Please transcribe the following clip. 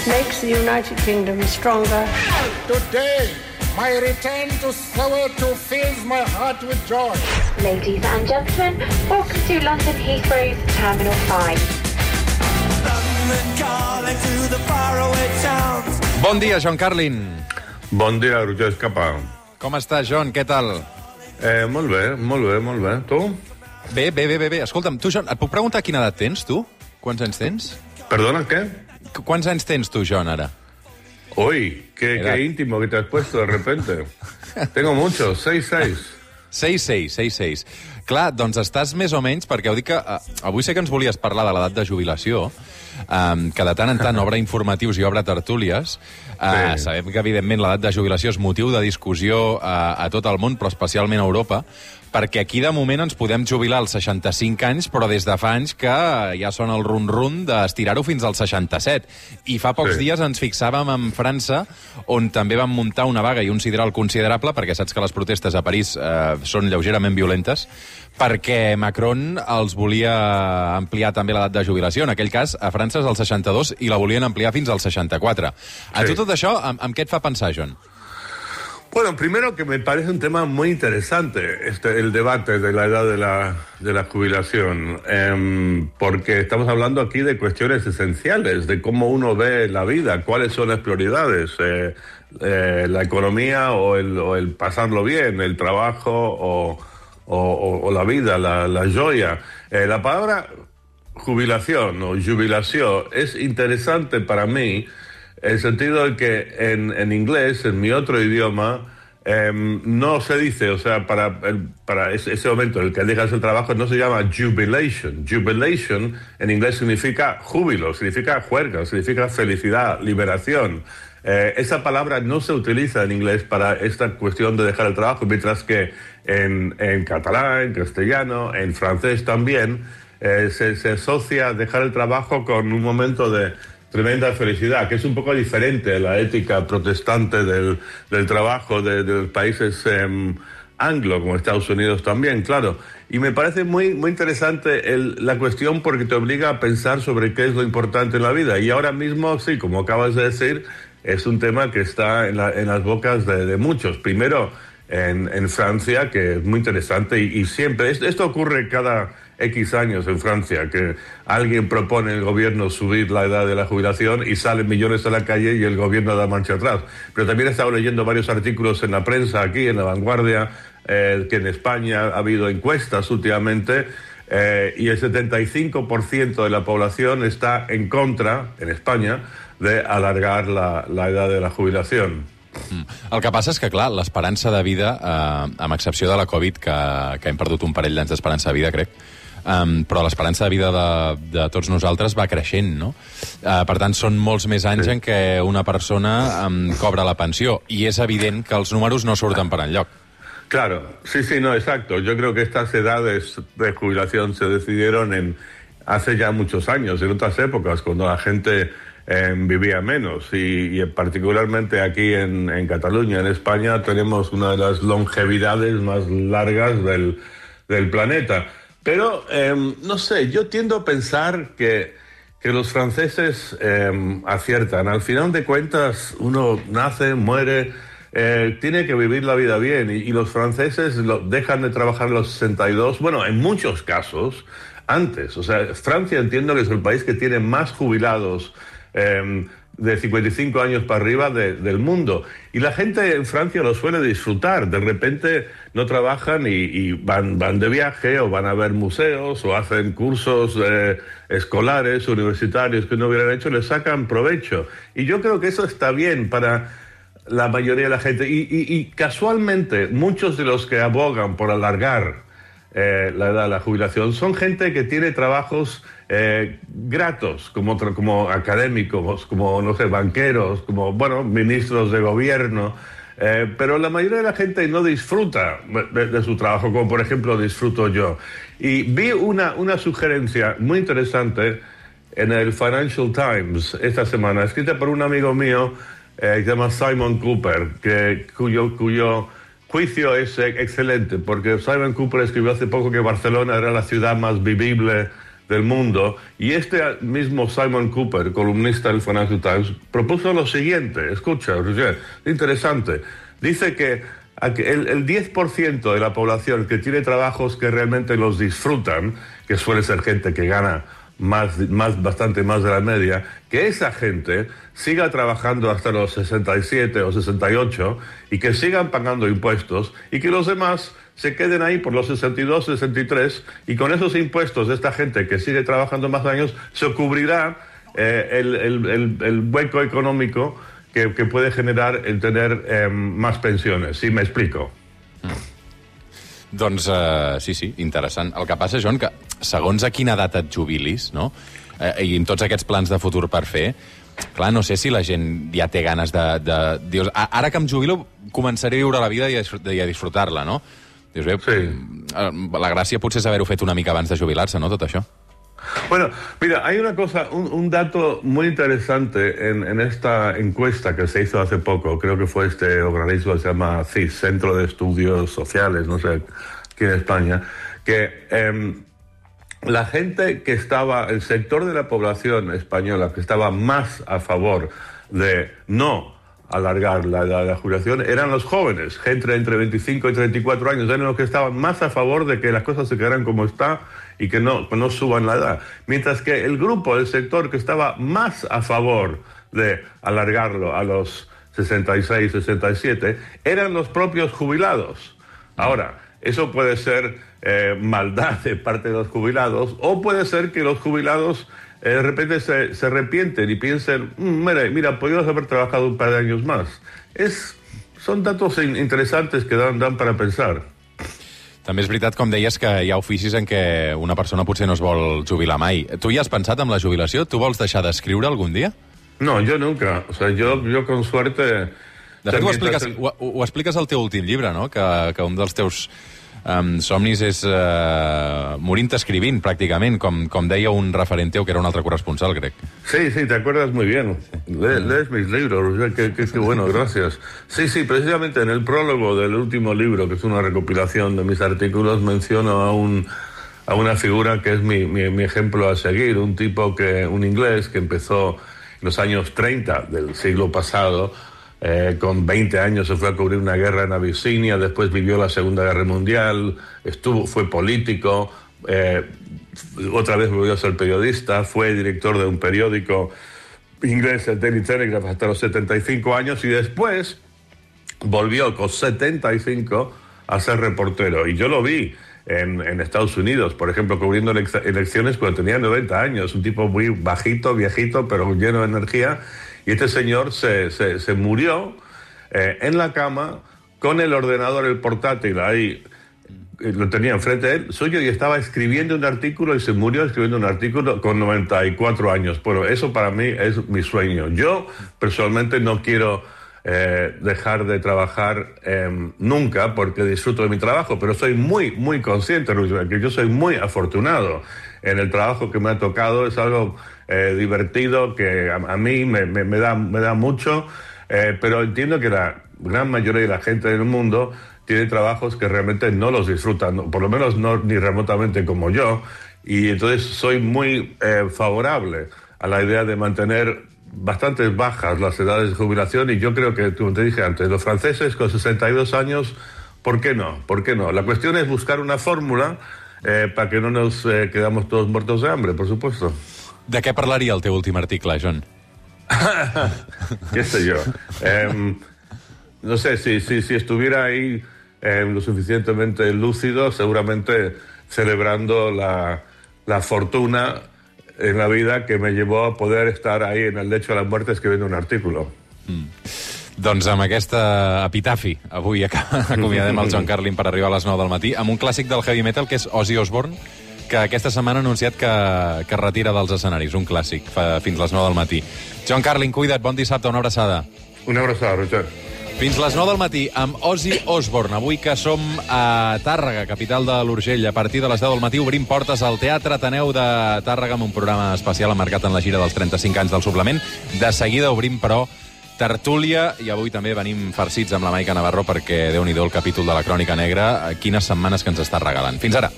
It makes the United Kingdom stronger. Today, my return to Soweto fills my heart with joy. Ladies and gentlemen, welcome to London Heathrow's Terminal 5. Bon dia, John Carlin. Bon dia, Roger Escapa. Com estàs, John? Què tal? Eh, molt bé, molt bé, molt bé. Tu? Bé, bé, bé, bé. bé. Escolta'm, tu, John, et puc preguntar quina edat tens, tu? Quants anys tens? Perdona, ¿qué? Qu- Quants anys tens tu, John, ara? Uy, qué, Era- qué íntimo que te has puesto de repente. Tengo muchos, seis, seis. 6-6, 6-6. Clar, doncs estàs més o menys, perquè ho dic que uh, avui sé que ens volies parlar de l'edat de jubilació, um, que de tant en tant obre informatius i obre tertúlies. Uh, Sí. Sabem que, evidentment, l'edat de jubilació és motiu de discussió uh, a tot el món, però especialment a Europa, perquè aquí, de moment, ens podem jubilar als 65 anys, però des de fa anys que ja sona el run-run d'estirar-ho fins als 67. I fa pocs Sí. dies ens fixàvem en França, on també van muntar una vaga i un sideral considerable, perquè saps que les protestes a París eh, són lleugerament violentes, perquè Macron els volia ampliar també l'edat de jubilació. En aquell cas, a França és el 62 i la volien ampliar fins al 64. A Sí. tu tot això, amb, amb què et fa pensar, John? Bueno, primero que me parece un tema muy interesante, este, el debate de la edad de la, de la jubilación, em, porque estamos hablando aquí de cuestiones esenciales, de cómo uno ve la vida, cuáles son las prioridades, eh, eh, la economía o el, pasarlo bien, el trabajo o la vida, la, la joya. Eh, la palabra jubilación o jubilación es interesante para mí el sentido de que en, en inglés, en mi otro idioma, em, no se dice, o sea, para, para ese, momento en el que dejas el trabajo no se llama jubilation. Jubilation en inglés significa júbilo, significa juerga, significa felicidad, liberación. Eh, esa palabra no se utiliza en inglés para esta cuestión de dejar el trabajo, mientras que en, en catalán, en castellano, en francés también, eh, se, se asocia dejar el trabajo con un momento de tremenda felicidad, que es un poco diferente a la ética protestante del, del trabajo de, los países em, anglo, como Estados Unidos también, claro. Y me parece muy, muy interesante el- la cuestión porque te obliga a pensar sobre qué es lo importante en la vida. Y ahora mismo, sí, como acabas de decir, es un tema que está en, la- en las bocas de, muchos. Primero, en, Francia, que es muy interesante y, siempre, es- esto ocurre cada X años en Francia, que alguien propone el gobierno subir la edad de la jubilación y salen millones a la calle y el gobierno da marcha atrás. Pero también he estado leyendo varios artículos en la prensa aquí, en La Vanguardia, eh, que en España ha habido encuestas últimamente eh, y el 75% de la población está en contra, en España, de alargar la, edad de la jubilación. El que passa és que, clar, l'esperança de vida, eh, amb excepció la Covid, que, que hem perdut un parell d'anys d'esperança de vida, crec, um, però l'esperança de vida de, de tots nosaltres va creixent, no? Uh, per tant, són molts més anys Sí. en què una persona um, cobra la pensió, i és evident que els números no surten per enlloc. Claro, sí, sí, no, exacto. Yo creo que estas edades de jubilación se decidieron en hace ya muchos años, en otras épocas, cuando la gente eh, vivía menos. Y, y particularmente aquí en, en Cataluña, en España, tenemos una de las longevidades más largas del, del planeta. Pero, eh, no sé, yo tiendo a pensar que, que los franceses eh, aciertan. Al final de cuentas, uno nace, muere, eh, tiene que vivir la vida bien. Y, los franceses dejan de trabajar a los 62, bueno, en muchos casos, antes. O sea, Francia entiendo que es el país que tiene más jubilados eh, de 55 años para arriba de- del mundo. Y la gente en Francia lo suele disfrutar. De repente no trabajan y, van, van de viaje o van a ver museos o hacen cursos eh, escolares, universitarios que no hubieran hecho, les sacan provecho. Y yo creo que eso está bien para la mayoría de la gente. Y casualmente muchos de los que abogan por alargar eh, la edad de la jubilación son gente que tiene trabajos eh, gratos, como, como académicos, como, no sé, banqueros, como, bueno, ministros de gobierno. eh, pero la mayoría de la gente no disfruta de, de su trabajo, como por ejemplo disfruto yo. Y vi una, una sugerencia muy interesante en el Financial Times esta semana, escrita por un amigo mío eh, que se llama Simon Cooper, que, cuyo, cuyo juicio es eh, excelente, porque Simon Cooper escribió hace poco que Barcelona era la ciudad más vivible del mundo. Y este mismo Simon Cooper, columnista del Financial Times, propuso lo siguiente. Escucha, Roger, interesante. Dice que el, el 10% de la población que tiene trabajos que realmente los disfrutan, que suele ser gente que gana más, más, bastante más de la media, que esa gente siga trabajando hasta los 67 o 68 y que sigan pagando impuestos y que los demás se queden ahí por los 62, 63 y con esos impuestos de esta gente que sigue trabajando más años se cubrirá eh, el, el, el, hueco económico que, que, puede generar el tener eh, más pensiones. ¿Sí me explico? Doncs uh, sí, sí, interessant. El que passa, Joan, que segons a quina edat et jubilis, no? Eh, I amb tots aquests plans de futur per fer, clar, no sé si la gent ja té ganes de... de dius, ara que em jubilo començaré a viure la vida i a, i a disfrutar-la, no? Dius, bé, sí. la gràcia potser és haver-ho fet una mica abans de jubilar-se, no, tot això? Bueno, mira, hay una cosa, un, dato muy interesante en, esta encuesta que se hizo hace poco, creo que fue este organismo que se llama CIS, Centro de Estudios Sociales, no sé, aquí en España, que eh, la gente que estaba, el sector de la población española que estaba más a favor de no alargar la edad de la jubilación eran los jóvenes, gente entre 25 y 34 años, eran los que estaban más a favor de que las cosas se quedaran como está y que no, no suban la edad. Mientras que el grupo del sector que estaba más a favor de alargarlo a los 66, 67, eran los propios jubilados. Ahora, eso puede ser eh, maldad de parte de los jubilados o puede ser que los jubilados eh, de repente se, se, arrepienten y piensen, mmm, mira, mira, podríamos haber trabajado un par de años más. Es, son datos interesantes que dan, dan para pensar. També és veritat, com deies, que hi ha oficis en què una persona potser no es vol jubilar mai. Tu ja has pensat en la jubilació? Tu vols deixar d'escriure algun dia? No, yo nunca. O sea, yo, yo con suerte... De fet, ho expliques, ho, ho expliques al teu últim llibre, no? Que, que un dels teus um, somnis és uh, morint escrivint, pràcticament, com, com deia un referent teu, que era un altre corresponsal grec. Sí, sí, te acuerdas muy bien. Le, lees mis libros, qué, qué, qué bueno, gracias. Sí, sí, precisamente en el prólogo del último libro, que es una recopilación de mis artículos, menciono a un a una figura que es mi, mi, mi ejemplo a seguir, un tipo que, un inglés que empezó en los años 30 del siglo pasado, eh, con 20 años se fue a cubrir una guerra en Abisinia, después vivió la Segunda Guerra Mundial, estuvo, fue político, eh, otra vez volvió a ser periodista, fue director de un periódico inglés, el Daily Telegraph, hasta los 75 años y después volvió con 75 a ser reportero. Y yo lo vi en, en, Estados Unidos, por ejemplo, cubriendo elecciones cuando tenía 90 años, un tipo muy bajito, viejito, pero lleno de energía. Y este señor se, se, se murió eh, en la cama con el ordenador, el portátil ahí. eh, Lo tenía enfrente de él, suyo, y estaba escribiendo un artículo y se murió escribiendo un artículo con 94 años. Bueno, eso para mí es mi sueño. Yo personalmente no quiero eh, dejar de trabajar eh, nunca porque disfruto de mi trabajo, pero soy muy, muy consciente, Luis, que yo soy muy afortunado en el trabajo que me ha tocado. Es algo eh, divertido que a, mí me, me, da, me da mucho, eh, pero entiendo que la gran mayoría de la gente del mundo tiene trabajos que realmente no los disfrutan, por lo menos no ni remotamente como yo, y entonces soy muy favorable a la idea de mantener bastante bajas las edades de jubilación y yo creo que, como te dije antes, los franceses con 62 años, ¿por qué no? ¿Por qué no? La cuestión es buscar una fórmula eh, para que no nos eh, quedamos todos muertos de hambre, por supuesto. De què parlaria el teu últim article, John? ¿Qué sé yo? Eh, no sé, si, si, si estuviera ahí eh, lo suficientemente lúcido, seguramente celebrando la, la fortuna en la vida que me llevó a poder estar ahí en el lecho de la muerte escribiendo un artículo. Doncs amb aquesta epitafi, avui ac- acomiadem el John Carlin per arribar a les 9 del matí, amb un clàssic del heavy metal que és Ozzy Osbourne, que aquesta setmana ha anunciat que, que es retira dels escenaris, un clàssic, fa, fins les 9 del matí. John Carlin, cuida't, bon dissabte, una abraçada. Una abraçada, Roger. Fins les 9 del matí amb Ozzy Osbourne. Avui que som a Tàrrega, capital de l'Urgell. A partir de les 10 del matí obrim portes al Teatre Ateneu de Tàrrega amb un programa especial emmarcat en la gira dels 35 anys del suplement. De seguida obrim, però, tertúlia i avui també venim farcits amb la Maica Navarro perquè, déu nhi el capítol de la Crònica Negra, quines setmanes que ens està regalant. Fins ara.